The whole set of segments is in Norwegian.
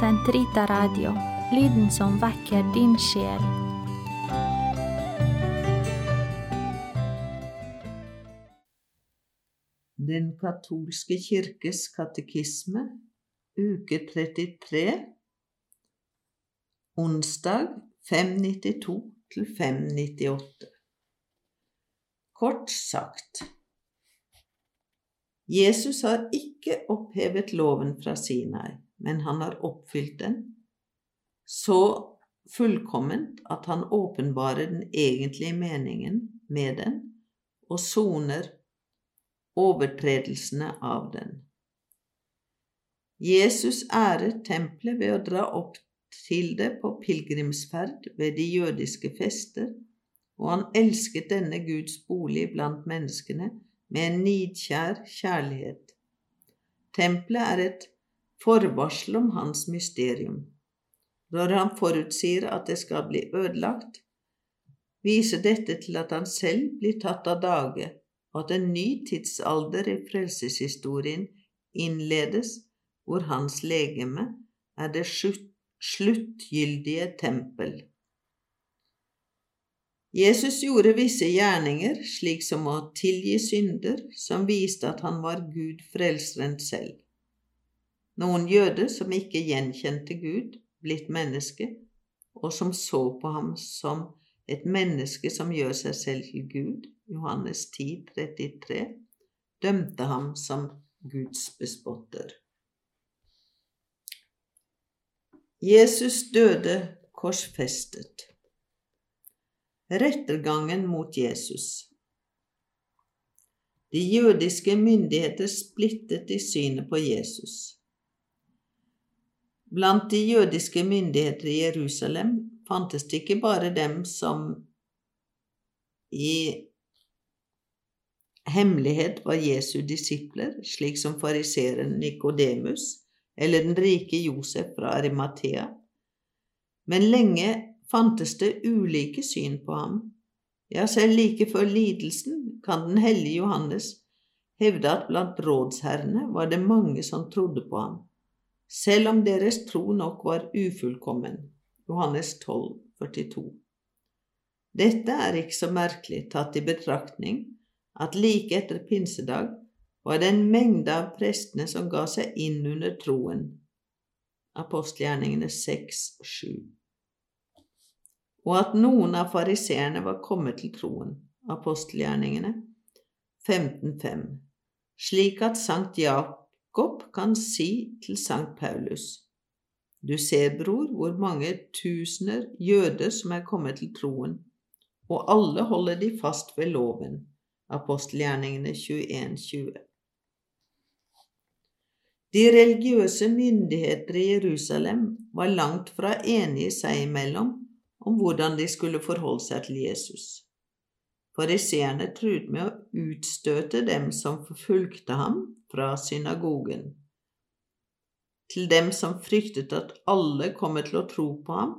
Sentrita Radio, lyden som vekker din sjel. Den katolske kirkes katekisme, uke 33, onsdag 592 til 598. Kort sagt Jesus har ikke opphevet loven fra Sinai, men han har oppfylt den så fullkomment at han åpenbarer den egentlige meningen med den og soner overtredelsene av den. Jesus æret tempelet ved å dra opp til det på pilegrimsferd ved de jødiske fester, og han elsket denne Guds bolig blant menneskene med en nidkjær kjærlighet. Tempelet er et forvarsel om hans mysterium. Når han forutsier at det skal bli ødelagt, viser dette til at han selv blir tatt av dage, og at en ny tidsalder i frelseshistorien innledes hvor hans legeme er det sluttgyldige tempel. Jesus gjorde visse gjerninger, slik som å tilgi synder, som viste at han var Gud frelseren selv. Noen jøder som ikke gjenkjente Gud, blitt menneske, og som så på ham som et menneske som gjør seg selv til Gud, Johannes 10, 33, dømte ham som Guds bespotter. Jesus døde korsfestet. Rettergangen mot Jesus. De jødiske myndigheter splittet i synet på Jesus. Blant de jødiske myndigheter i Jerusalem fantes det ikke bare dem som i hemmelighet var Jesu disipler, slik som fariseeren Nikodemus eller den rike Josef fra Arimathea, men lenge fantes det ulike syn på ham. Ja, selv like før lidelsen kan den hellige Johannes hevde at blant rådsherrene var det mange som trodde på ham, selv om deres tro nok var ufullkommen. Johannes 12, 42. Dette er ikke så merkelig tatt i betraktning at like etter pinsedag var det en mengde av prestene som ga seg inn under troen. Apostelgjerningene 6, 7 og at noen av fariseerne var kommet til troen, apostelgjerningene 15.5, slik at Sankt Jakob kan si til Sankt Paulus, Du ser, bror, hvor mange tusener jøder som er kommet til troen, og alle holder de fast ved loven, apostelgjerningene 21.20. De religiøse myndigheter i Jerusalem var langt fra enige seg imellom om hvordan de skulle forholde seg til Jesus. Fariseerne truet med å utstøte dem som forfulgte ham fra synagogen. Til dem som fryktet at alle kommer til å tro på ham,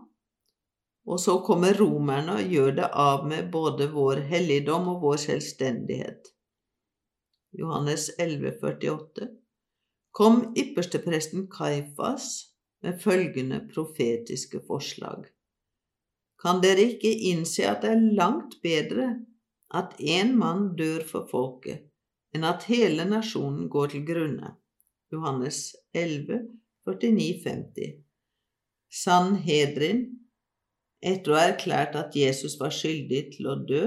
og så kommer romerne og gjør det av med både vår helligdom og vår selvstendighet. Johannes 11, 48 kom ypperstepresten Kaifas med følgende profetiske forslag. Kan dere ikke innse at det er langt bedre at én mann dør for folket, enn at hele nasjonen går til grunne? Johannes 11, 49-50 Sanhedrin, etter å ha erklært at Jesus var skyldig til å dø,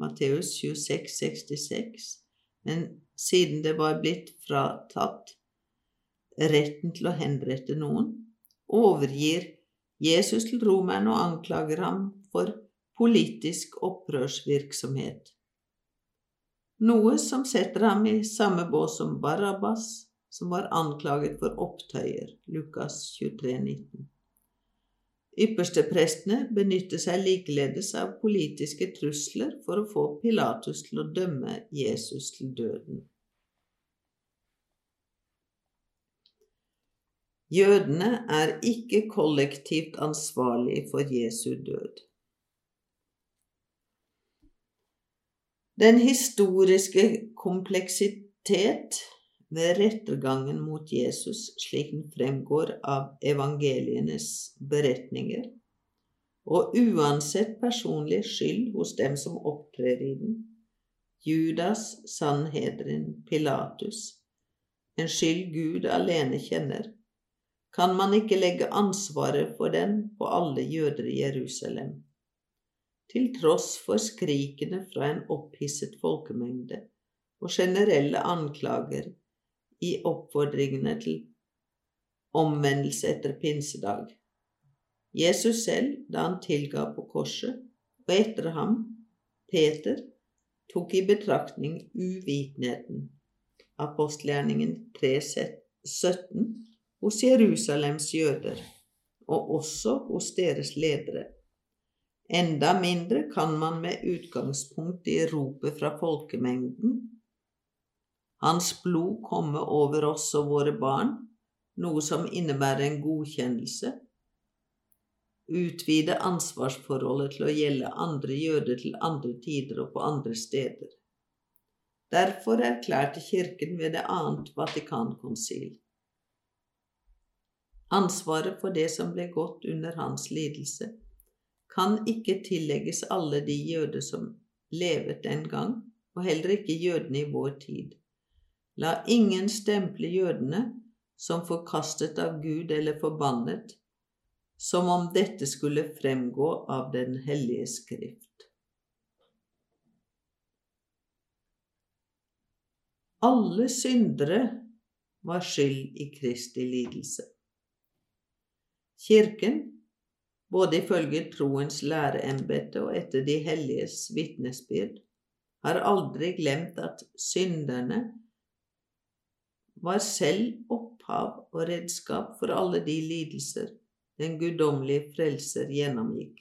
Matteus 26, 66, men siden det var blitt fratatt retten til å henrette noen, overgir Jesus til romerne og anklager ham for politisk opprørsvirksomhet, noe som setter ham i samme bås som Barabbas, som var anklaget for opptøyer, Lukas 23, 19. Yppersteprestene benytter seg likeledes av politiske trusler for å få Pilatus til å dømme Jesus til døden. Jødene er ikke kollektivt ansvarlig for Jesu død. Den historiske kompleksitet ved rettergangen mot Jesus slik den fremgår av evangelienes beretninger, og uansett personlig skyld hos dem som opptrer i den, Judas, Sanhedrin, Pilatus, en skyld Gud alene kjenner, kan man ikke legge ansvaret for den på alle jøder i Jerusalem, til tross for skrikene fra en opphisset folkemengde og generelle anklager i oppfordringene til omvendelse etter pinsedag. Jesus selv, da han tilga på korset, og etter ham, Peter, tok i betraktning uvitenheten, apostelgjerningen 3.17, hos Jerusalems jøder, og også hos deres ledere. Enda mindre kan man med utgangspunkt i ropet fra folkemengden. Hans blod komme over oss og våre barn, noe som innebærer en godkjennelse, utvide ansvarsforholdet til å gjelde andre jøder til andre tider og på andre steder. Derfor erklærte Kirken ved det annet Vatikankonsil. Ansvaret for det som ble gått under hans lidelse, kan ikke tillegges alle de jøder som levet den gang, og heller ikke jødene i vår tid. La ingen stemple jødene som forkastet av Gud eller forbannet, som om dette skulle fremgå av Den hellige skrift. Alle syndere var skyld i Kristi lidelse. Kirken, både ifølge troens læreembete og etter de helliges vitnesbyrd, har aldri glemt at synderne var selv opphav og redskap for alle de lidelser den guddommelige frelser gjennomgikk.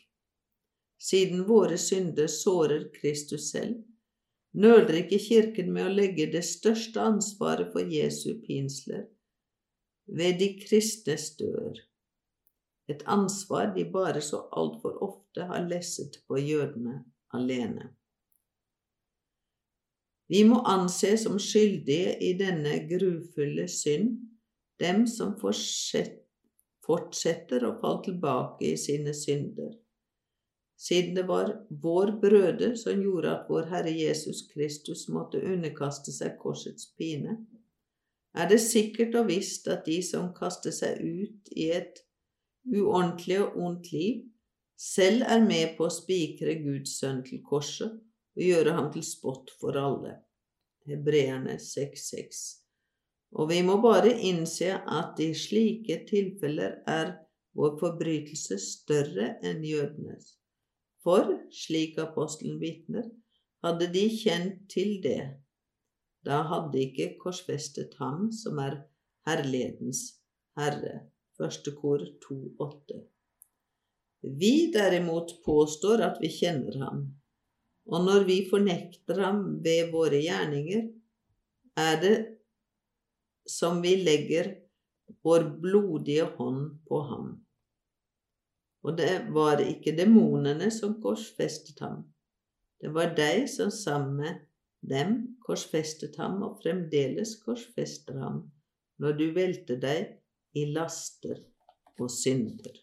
Siden våre synder sårer Kristus selv, nøler ikke Kirken med å legge det største ansvaret for Jesu pinsler ved de kristnes dør et ansvar de bare så altfor ofte har lesset på jødene alene. Vi må anses som skyldige i denne grufulle synd dem som fortsetter å falle tilbake i sine synder, siden det var vår brøde som gjorde at vår Herre Jesus Kristus måtte underkaste seg korsets pine, er det sikkert og visst at de som kaster seg ut i et uordentlig og ondt liv, selv er med på å spikre Guds sønn til korset og gjøre ham til spott for alle. Hebreerne 6,6. Og vi må bare innse at i slike tilfeller er vår forbrytelse større enn jødenes. For, slik apostelen vitner, hadde de kjent til det, da hadde ikke korsfestet ham som er herlighetens herre. Første kor 2,8. Vi derimot påstår at vi kjenner ham, og når vi fornekter ham ved våre gjerninger, er det som vi legger vår blodige hånd på ham. Og det var ikke demonene som korsfestet ham, det var deg som sammen med dem korsfestet ham og fremdeles korsfester ham når du velter deg i laster og synder.